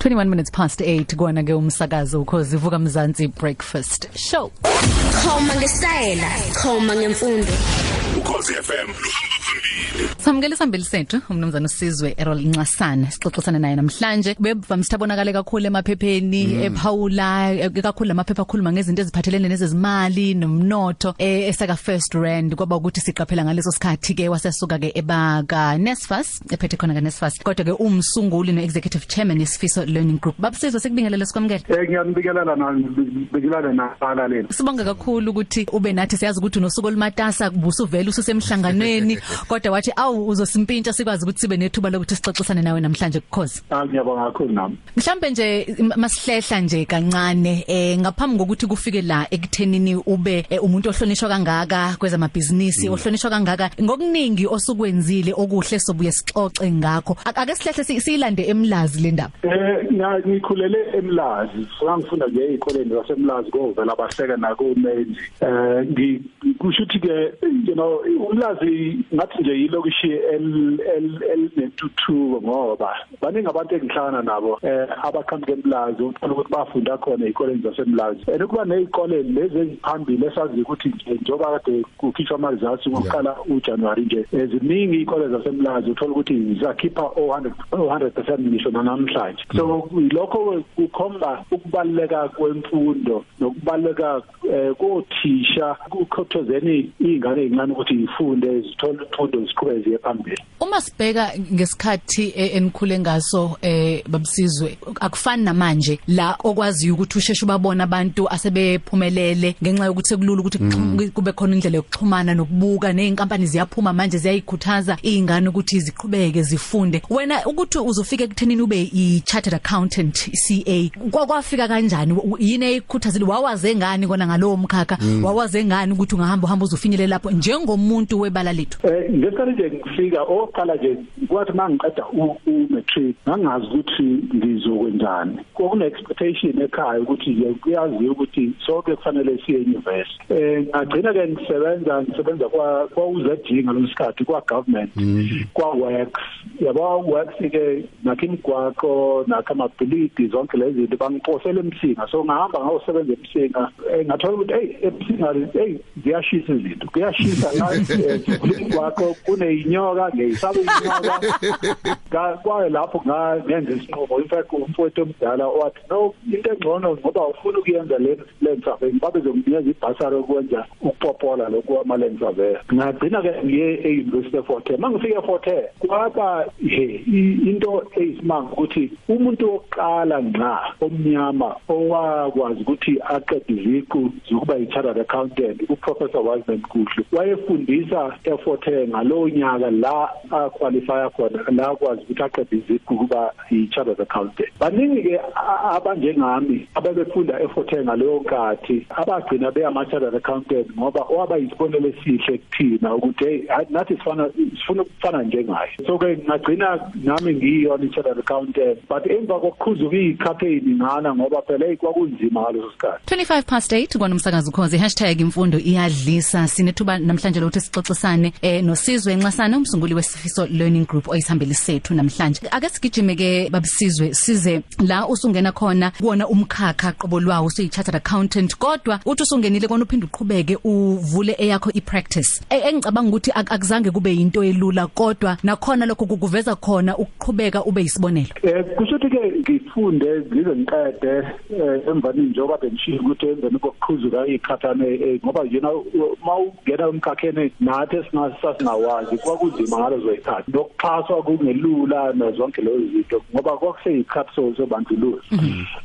21 minutes past 8 kwana ke umsakazo ukhozi ivuka mzansi breakfast show Khoma ngesitayela, khoma ngemfundo. ukhosi FM Samukele sambili sethu umnumzana usizwe Errol Ncasana sixoxisana naye namhlanje. Bevamisa tabonakale kakhulu emaphepheni ephawula eh, kakhulu lamaphepha akhuluma ngezinto eziphathelene nezezimali nomnotho eh, esaka first rand kwaba ukuthi siqaphela ngaleso sikhathi ke wasesuka ke ebaka Nesfas ephethe khona ka Nesfas. Kodwa ke umsunguli no executive chairman isifiso learning group. Babusizwe sikubingelele sikwamukele. Eh ngiyambikelela na ngibikelela nabala lena. Sibonga kakhulu ukuthi ube nathi siyazi ukuthi unosuku olumatasa kubusa uvela ususemhlanganweni kodwa wathi awu uzosimpintsha sikwazi ukuthi sibe nethuba lokuthi sixoxisane nawe namhlanje kukhozi Ah ngiyabonga kakhulu nami. Mhlambe nje masihlehla nje kancane eh ngaphambi kokuthi kufike la ekuthenini ube eh, umuntu ohlonishwa kangaka kwezamabhizinisi ohlonishwa kangaka ngokuningi osukwenzile okuhle sobuye sixoxe ngakho Ak- ake sihlehla si- siyilande emlazi le ndaba Eh nga- ngikhulele eMlazi. Ngangifunda nje ezikoleni zaseMlazi kovela abahleka nakumenzi. Eh ngi kusho ukuthi ke you know uMlazi ngathi nje yilokishi el el elinentuthuko ngoba baningi abantu engihlangana nabo eh abaqhamuke eMlazi uthola ukuthi bafunda khona ezikoleni zaseMlazi. Eh kuba nezikole lezi eziphambili esazi ukuthi nje njoba kade kukhishwa amazathu ngokuqala uJanuary nje eh, ziningi izikole zaseMlazi uthola ukuthi ziyakhipha 100 100% ngisho namhlanje so lokho kukhomba ukubaleka kwemfundo nokubaleka eh, kothisha ukukhothozeni izingane ezincane ukuthi zifunde zithole imfundo ziqhubeke ziye phambili. Uma sibheka ngesikhathi eh, enikhule ngaso eh babusizwe akufani namanje la okwazi ukuthi usheshe ubabona abantu asebephumelele ngenxa yokuthi sekulula ukuthi kuxhum- kube khona indlela yokuxhumana nokubuka nezinkampani ziyaphuma manje ziyayikhuthaza izingane ukuthi ziqhubeke zifunde. Wena ukuthi uzofika ekuthenini ube i chartered accountant CA kwakwafika kanjani? U- yini eyikhuthazile? Wawaze ngani kona ngalowo mkhakha? Wawaze ngani ukuthi ungahamba uhamba uzofinyelela lapho njengomuntu webala lethu? Eh ngesikhathi nje ngifika oqala nje kwathi mangiqeda u u- matric ngangazi ukuthi ngizokwenzani. Kokune expectation ekhaya ukuthi nje kuyazi ukuthi sonke kufanele siye university eh ngagcina ke ngisebenza ngisebenza kwa kwa UZG ngalosikhathi kwa government kwa works yabo works ke nakhimgwaqo nakamabhilidi zonke lezi zinto bangiphosela emsinga so ngahamba ngayosebenza emsinga eh, ngathola ukuthi hey emsinga hey ziyashisa izinto kuyashisa la eh, kwakho kuneyinyoka ngiyisaba inyoka Nga- kwaye lapho nga- ngenza isinqumo in fact umfowethu omdala wathi no into engcono ngoba ufuna ukuyenza le land survey babe zomnikeza ibhasari ukwenza ukupopola lokhu ama land survey ngagcina ke ngiye e-University of Fort Hare mangifike eFort Hare kwaba he i- into eyisimanga ukuthi umuntu oqala ngqa omnyama owakwazi ukuthi aqede iziqu zokuba yi-chartered accountant uprofessor Wiseman Kuhlu wayefundisa eFort Hare ngalowo nyaka la aqualifya khona la akwazi ukuthi aqede iziqu kuba yi-chartered accountant. Baningi ke a- abanjengami ababefunda Hare ngaleyo nkathi abagcina beyama-chartered accountant ngoba waba yisibonelo esihle kuthina ukuthi hey nathi sifana sifuna ukufana njengaye. So ke ngagcina nami ngiyona i-chartered accountant but emva kokukhuzuka iy'khapheni ngana ngoba phela hey kwakunzima ngaleso sikhathi. 25 past 8 kwana umsakazo ukhozi hashtag imfundo iyadlisa. Sinethuba namhlanje lokuthi sixoxisane eh nosizwe Nxasana umsunguli wesifiso learning group oyisihambeli sethu namhlanje. Ake sigijime ke babisizwe size la usungena khona. Kuona umkhakha qobo lwawo usuyi chartered accountant. Kodwa uthi usungenile kona uphinde uqhubeke uvule eyakho ipractice. E- engicabanga ukuthi ak- akuzange kube yinto elula kodwa nakhona lokho kukuveza khona ukuqhubeka ube yisibonelo. Eh kushuthi ke ngifunde ngize ngiqede eh, emvani njengoba bengishiya ukuthi emveni kokuqhuzuka ikhathane eh, ngoba you know mawungena emkhakheni nathi esingasasingawazi kwakunzima ngalezo zikhathi nokuxhaswa kungelula nazonke lezo zinto ngoba kwakuseyikhathi so- sobandlululo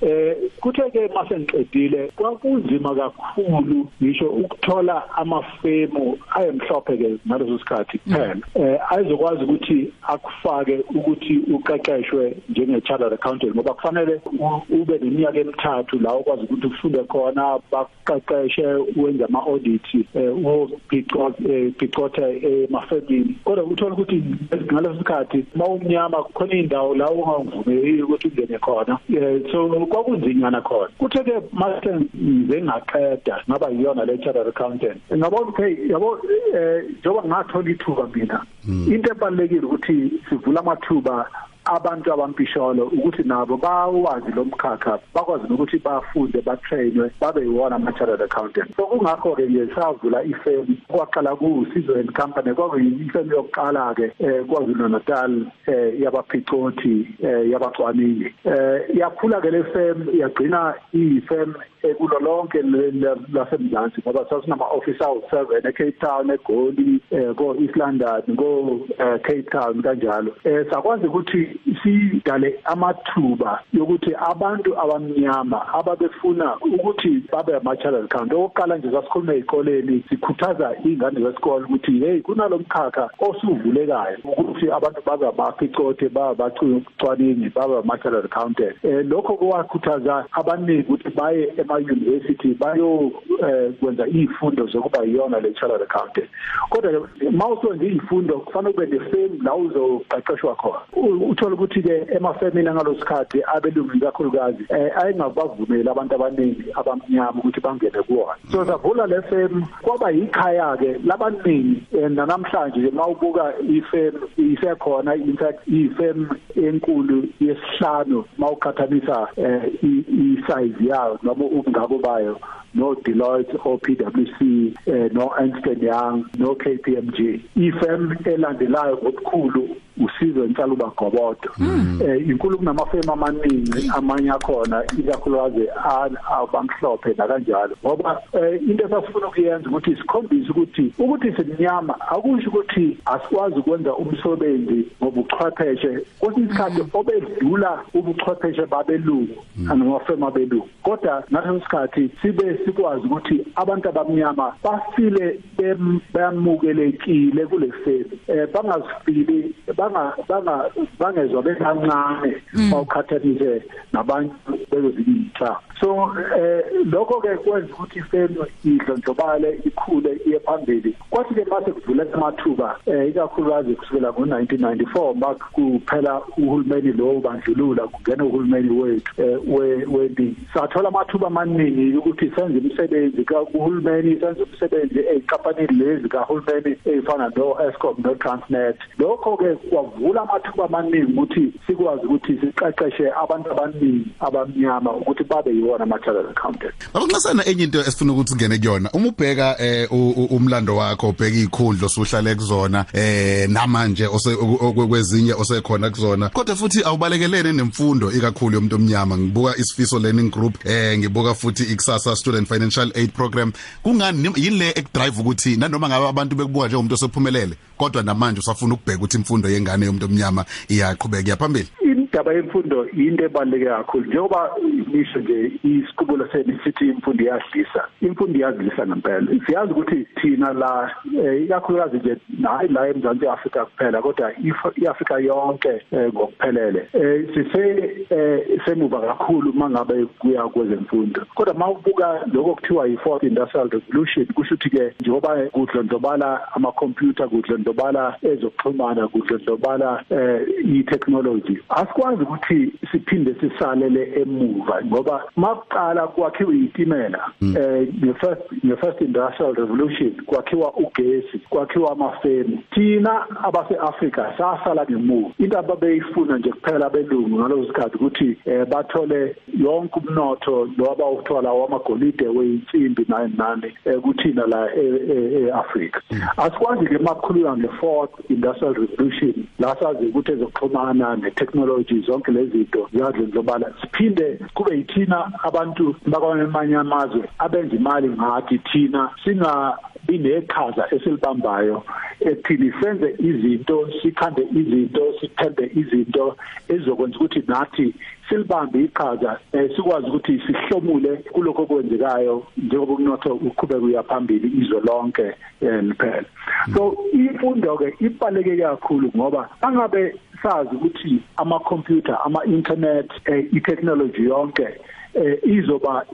eh kuthe ke mase ngiqedile kwakunzima kakhulu ngisho ukuthola amafemu ayemhlophe ke ngaleso sikhathi kuphela. Eh ayizokwazi ukuthi akufake ukuthi uqeqeshwe njenge chartered accountant ngoba kufanele u- ube neminyaka emithathu la ukwazi ukuthi ufunde khona baqeqeshe wenze ama audit eh uphicotha emafemini. Kodwa uthola ukuthi ngaleso sikhathi mawumnyama khona indawo la ungavumeli ukuthi ungene khona Eh, so kwakunzinyana khona. Kuthe ke mase ngize ngaqeda ngaba yiyona le chartered accountant ngabona ukuthi yabo eh njengoba ngathola ithuba mina into ebalekile ukuthi sivula amathuba abantu abampisholo ukuthi nabo bawazi lo mkhakha bakwazi ukuthi bafunde batrainwe babe yiwona ama-chartered accountant so kungakho-ke nje savula ifirm kwaqala kuwusizo and company kwakuyifirm yokuqala-ke um kwazulu natal um yabaphicoti um yabacwaningi um yakhula-ke le firm yagcina iyifirm kulo lonke lasemzansi ngoba sasinama-office awu-seven e-cape town egoli um ko-east london ko-cape town kanjalo. Um sakwazi ukuthi sidale amathuba yokuthi abantu abamnyama ababefuna ukuthi babe ama-chartered account. Okokuqala nje sasikhuluma ey'koleni sikhuthaza iy'ngane zesikole ukuthi hey kunalo mkhakha osuvulekayo ukuthi abantu babe amaphicothe babe abacwaningi babe ama-chartered accountant um lokho kwakhuthaza abaningi ukuthi baye ema-university bayokwenza iy'fundo zokuba yiyona le chartered accountant. Kodwa ma uswenza iy'fundo kufanele kube ne-firm la uzoqeqeshwa khona. Uthole ukuthi-ke emafemini angalosikhathi abelungu kakhulukazi um ayengabavumeli abantu abaningi abamnyama ukuthi bangene kuwona. So savula le firm kwaba yikhaya-ke labaningi um nanamhlanje nje ma ubuka ifirm isekhona in fact iyifirm enkulu yesihlanu ma uqhathanisa um isize yayo noma ubungabo bayo no Deloitte o PwC eh, no Ernst Young no KPMG ifirm elandelayo ngokukhulu usizo insalo bagobodo eh inkulu kunamafirm amaningi amanye akhona ikakhulukazi abamhlophe na kanjalo ngoba into esasifuna ukuyenza ukuthi sikhombise ukuthi ukuthi sinyama akusho ukuthi asikwazi ukwenza umsebenzi ngobuchwepheshe. Kwesinye isikhathi obedlula ubuchwepheshe babelungu namafirm abelungu. Kodwa ngaleso sikhathi sibe sikwazi ukuthi abantu abamnyama bafile bayamukelekile kule firm eh bangazifili banga banga bangezwa bekancane bawukhathalise nabantu bezozintsha so eh lokho ke kwenza ukuthi ifirm idlondlobale ikhule iye phambili. Kwathi ke mase kuvula amathuba eh ikakhulukazi kusukela ngo1994 bakuphela uhulumeni lo bandlulula kungena uhulumeni wethu eh wendi sathola amathuba amaningi ukuthi senze imisebenzi kahulumeni senze umsebenzi ezikampanini lezi kahulumeni ezifana no Eskom no Transnet lokho ke kwavula amathuba amaningi ukuthi sikwazi ukuthi siqeqeshe abantu abaningi abamnyama ukuthi babe yiwona ama-chartered accountant baba ncasana enye into esifuna ukuthi singene kuyona. Uma ubheka eh, umlando wakho ubheka ikhundlo osuhlale kuzona eh namanje kwezinye osekhona kuzona kodwa futhi awubalekelene nemfundo ikakhulu yomuntu omnyama. Ngibuka isifiso learning group eh ngibuka futhi ikusasa student financial aid program. Kungani yini le ekudrive ukuthi nanoma ngabe abantu bekubuka njengomuntu osephumelele kodwa namanje usafuna ukubheka ukuthi imfundo yengane yomuntu omnyama iyaqhubeka yaphambili indaba yemfundo into ebaluleke kakhulu. Njengoba ngisho nje isiqubulo senu sithi imfundo iyadlisa imfundo iyadlisa ngempela. Siyazi ukuthi thina la ikakhulukazi nje hayi la eMzantsi Afrika kuphela kodwa iAfrika yonke ngokuphelele sise semuva kakhulu mangabe kuya kwezemfundo. Kodwa mawubuka lokho kuthiwa yi-fourth industrial revolution kusho ukuthi ke njengoba kudlondlobala ama-computer kudlondlobala ezokuxhumana kudlondlobala i-technology asikwazi ukuthi siphinde sisalele emuva ngoba makuqala kwakhiwa izitimela eh nge-first nge-first industrial revolution kwakhiwa ugesi kwakhiwa amafemu. Thina abase-Afrika sasala ngemuva. Into ababeyifuna nje kuphela belungu ngalowo sikhathi ukuthi eh bathole yonke umnotho lo abawuthola wamagolide weyinsimbi nani nani kuthina la e-Afrika. Asikwazi ke makukhulunywa nge-fourth industrial revolution la sazi ukuthi ezokuxhumana ne-technology zonke lezi zinto ziyadlondlobala siphinde kube yithina abantu bakwamanye amazwe abenza imali ngathi thina singa bineqhaza esilibambayo ekuthini senze izinto sikhande izinto sithembe izinto ezokwenza ukuthi nathi silibambe iqhaza sikwazi ukuthi sihlomule kuloko okwenzekayo njengoba umnotho uqhubeka uya phambili izwe lonke liphela. So imfundo ke ibaleke kakhulu ngoba angabe sazi ukuthi ama computer ama internet i-technology yonke eh izoba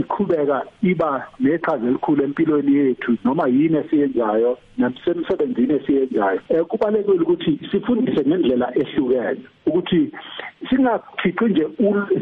iqhubeka iba neqhaza elikhulu empilweni yethu noma yini esiyenzayo nasemsebenzini esiyenzayo. Eh kubalekile ukuthi sifundise ngendlela ehlukene ukuthi singakhixi nje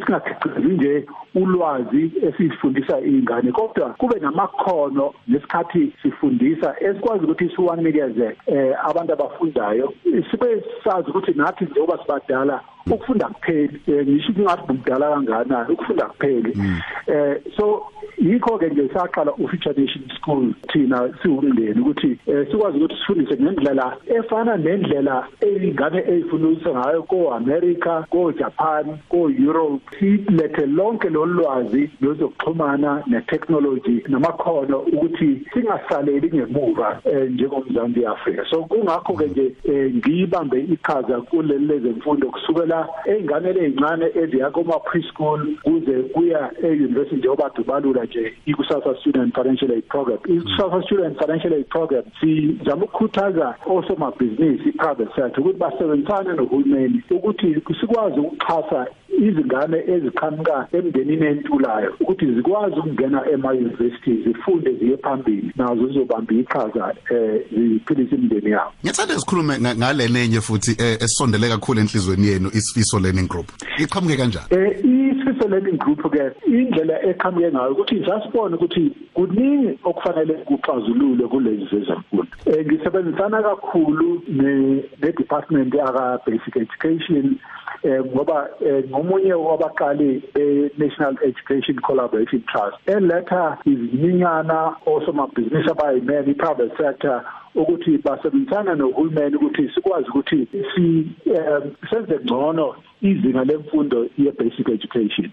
singakhixi nje ulwazi esifundisa izingane kodwa kube namakhono lesikhathi sifundisa esikwazi ukuthi siwanikeze eh abantu abafundayo sibe sazi ukuthi nathi njengoba sibadala ukufunda kupheli eh, ngisho kungathi umdala kangakanani ukufunda kupheli eh so yikho ke nje saqala uFuture Nation School thina siwumndeni ukuthi eh, sikwazi ukuthi sifundise ngendlela efana nendlela eyingane eyifundisa ngayo ko America ko Japan ko Europe silethe lonke lolwazi lozokuxhumana netechnology namakhono ukuthi singasaleli ngemuva eh, njengomzansi Afrika so kungakho ke nje eh, ngiyibambe iqhaza kuleli lezemfundo kusukela einganele ezincane eziya kuma preschool kuze kuya e-university njengoba dubalula nje ikusasa student financial aid program ikusasa student financial aid program sizama ukukhuthaza osomabhizinisi i-private sector ukuthi basebenzisane nohulumeni ukuthi sikwazi ukuxhasa izingane eziqhamuka emndenini entulayo ukuthi zikwazi ukungena ema-university zifunde ziye phambili nazo zizobamba iqhaza eh ziphilise imindeni yabo Ngiyathanda sikhulume nga- ngale nenye futhi eh, esondele kakhulu enhlizweni yenu isifiso learning group. Iqhamuke kanjani? Eh isifiso learning group ke indlela eqhamuke ngayo ukuthi sasibone ukuthi kuningi okufanele kuxazululwe kulezi zezemfundo. Eh ngisebenzisana kakhulu ne ne department aka basic education eh ngoba eh, ngomunye wabaqali e National Education Collaboration Trust eletha iziminyana osomabhizinisi abayimeni i-private sector ukuthi basebenzisana nohulumeni ukuthi sikwazi ukuthi si um, senze ngcono izinga lemfundo ye-basic education.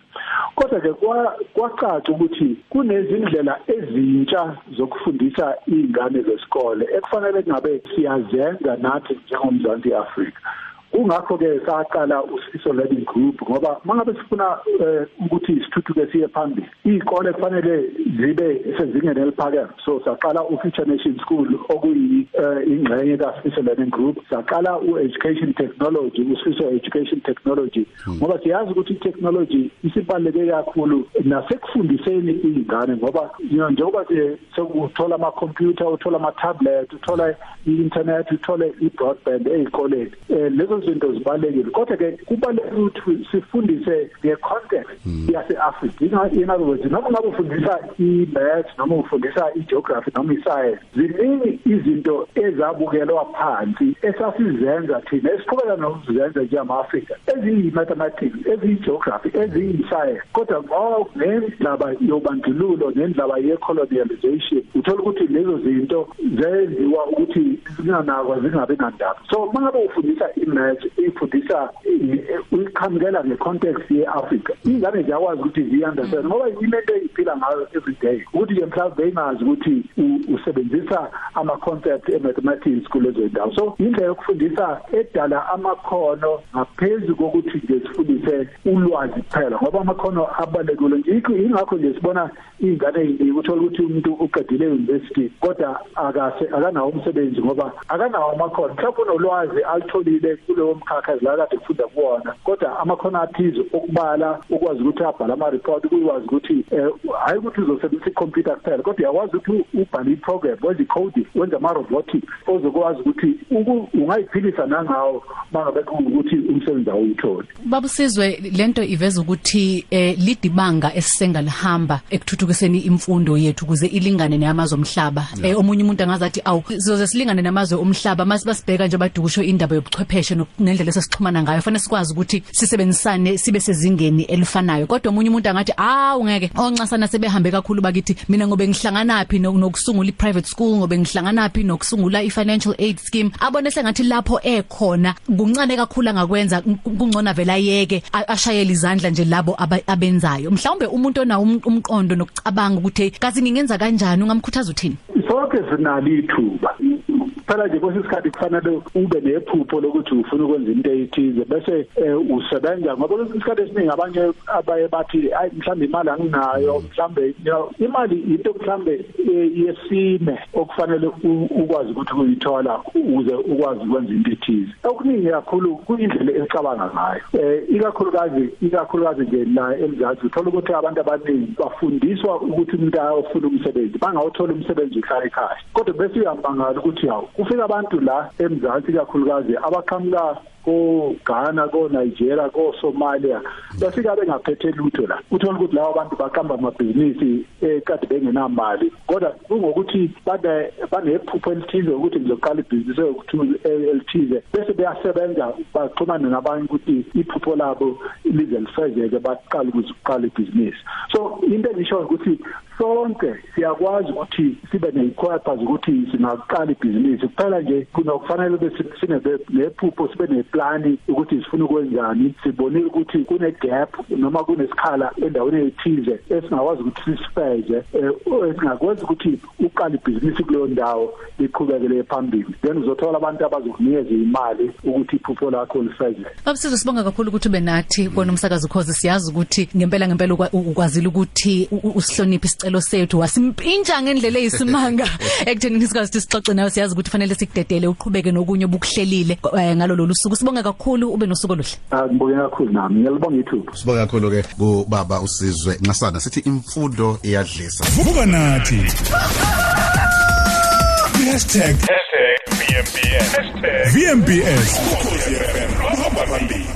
Kodwa ke kwa- kwacaca ukuthi kunezindlela ezintsha zokufundisa iy'ngane zesikole ekufanele kungabe siyazenza nathi njengomzansi Afrika. Kungakho ke saqala usifiso learning group ngoba mangabe sifuna eh, ukuthi sithuthuke siye phambili izikole kufanele zibe sezingeni eliphakeme. So saqala ufuture nation school okuyi eh, ingxenye kaSifiso learning group. Saqala ueducation technology usifiso education technology. Ngoba siyazi ukuthi itechnology isibaluleke kakhulu nasekufundiseni izingane ngoba you know, njengoba nje sekuthola ama computer uthola ama tablet uthola i-internet uthole i-broadband ezikoleni eh, lezo zinto zibalekile kodwa ke kubalekile ukuthi sifundise nge-context yase-Africa in other words noma ngabe ufundisa i-maths noma ufundisa i-geography noma i-science ziningi izinto ezabukelwa phansi esasizenza thina esiqhubeka nokuzenza njengama-Afrika eziyi-mathematics eziyi-geography eziyi-science. Kodwa ngoba nendaba yobandlululo nendaba ye-colonialization uthola ukuthi lezo zinto zenziwa ukuthi zinganakwa zingabi nandaba. So mangabe ufundisa i-maths ifundisa uyiqhamukela nge-context ye-Africa ingane ziyakwazi ukuthi ziyi-understand ngoba yile nto eyiphila ngayo every day. Ukuthi nje mhlawumbe beyingazi ukuthi u- usebenzisa ama-concept e-mathematics kulezo ndawo. So indlela yokufundisa edala amakhono ngaphezu kokuthi nje sifundise ulwazi kuphela ngoba amakhono abalekile nje yikho ingakho nje sibona iy'ngane ey'ningi uthola ukuthi umuntu uqedile e-university kodwa akase akanawo umsebenzi ngoba akanawo amakhono. Mhlawumbe unolwazi alitholile kuleyo mkhakha la kade kufunda kuwona kodwa amakhono athize okubala ukwazi ukuthi abhale ama-report ukwazi ukuthi eh, hhayi ukuthi uzosebenzisa i-computer kuphela kodwa uyakwazi ukuthi ubhale i-program wenze i-coding wenze ama-robotics ozokwazi ukuthi uku- ungayiphilisa nangawo mangabe kuwukuthi umsebenzi awuwutholi. Babusizwe lento iveza ukuthi eh, lidibanga esisengalihamba ekuthuthukiseni imfundo yethu ukuze ilingane neyamazwe omhlaba. Eh, omunye umuntu angazathi awu sizoze silingane namazwe omhlaba. Mase basibheka nje badukusho indaba yobuchwepheshe nok- nendlela esesixhumana ngayo. Fanele sikwazi ukuthi sisebenzisane sibe sezingeni elifanayo. Kodwa omunye umuntu angathi awu ngeke. Oncasana sebehambe kakhulu bakithi mina ngobe ngihlanganaphi no- nokusungula i-private school? Ngobe ngihlanganaphi nokusungula i-financial aid scheme? Abone sengathi lapho ekhona kuncane kakhulu angakwenza k- kungcona vela yeke a- ashayele izandla nje labo aba- abenzayo. Mhlawumbe umuntu onawo um- umqondo nokucabanga ukuthi kazi ngingenza kanjani? Ungamkhuthaza uthini? Sonke sinalo ithuba phela nje kwesinye isikhathi kufanele ube nephupho lokuthi ufuna ukwenza into eyithize bese eh, usebenza. Ngoba kwesinye isikhathi esiningi abanye abaye bathi hayi mhlawumbe imali anginayo mhlawumbe you know, imali into mhlawumbe eh, yesine okufanele u- ukwazi ukuthi uyithola ukuze ukwazi ukwenza into ethize. Okuningi kakhulu kuyindlela ecabanga ngayo. Eh ikakhulukazi ikakhulukazi nje la emzansi uthola ukuthi abantu abaningi bafundiswa ukuthi umuntu ayofuna umsebenzi bangawuthola umsebenzi uhlala ekhaya. Kodwa bese uyambangala ukuthi hawu kufika abantu la emzansi ikakhulukazi abaqhamuka ko Ghana ko Nigeria ko Somalia bafika bengaphethe lutho la. Uthola ukuthi lawo bantu baqamba amabhizinisi ekade bengenamali kodwa kungokuthi bade banephupho elithize ukuthi ngizoqala ibhizinisi yokuthi elithize bese beyasebenza baxhumana nabanye ukuthi iphupho labo lize lifezeke baqala ukuziqala ibhizinisi. So into engisho ukuthi sonke siyakwazi ukuthi sibe neyikhwapha ukuthi singaqala ibhizinisi. Kuphela nje kunokufanele bese sine nephupho sibe neplani ukuthi sifuna ukwenzani sibonile ukuthi kune gap noma kunesikhala endaweni ethize esingakwazi ukuthi sisifeze esingakwazi ukuthi uqala ibhizinisi kuleyo ndawo liqhubekele phambili. Then uzothola abantu abazokunikeza imali ukuthi iphupho lakho lifeze Babusizwe sibonga kakhulu ukuthi ube nathi kona umsakazo cause siyazi ukuthi ngempela ngempela ukwazile ukuthi usihloniphe isicelo sethu. Wasimpintsha ngendlela eyisimanga. Ekuthenini sikazi sixoxe nawe siyazi ukuthi fanele sikudedele uqhubeke nokunye obukuhlelile ngalo lolu suku sibonga kakhulu ube nosuku oluhle. Ngibonge kakhulu nami. Ngiyalibonga ithuba. Sibonga kakhulu ke kubaba usizwe Nxasana. Sithi imfundo iyadlisa. Vuka nathi. #VMBS #VMBS ukhosi FM uhamba phambili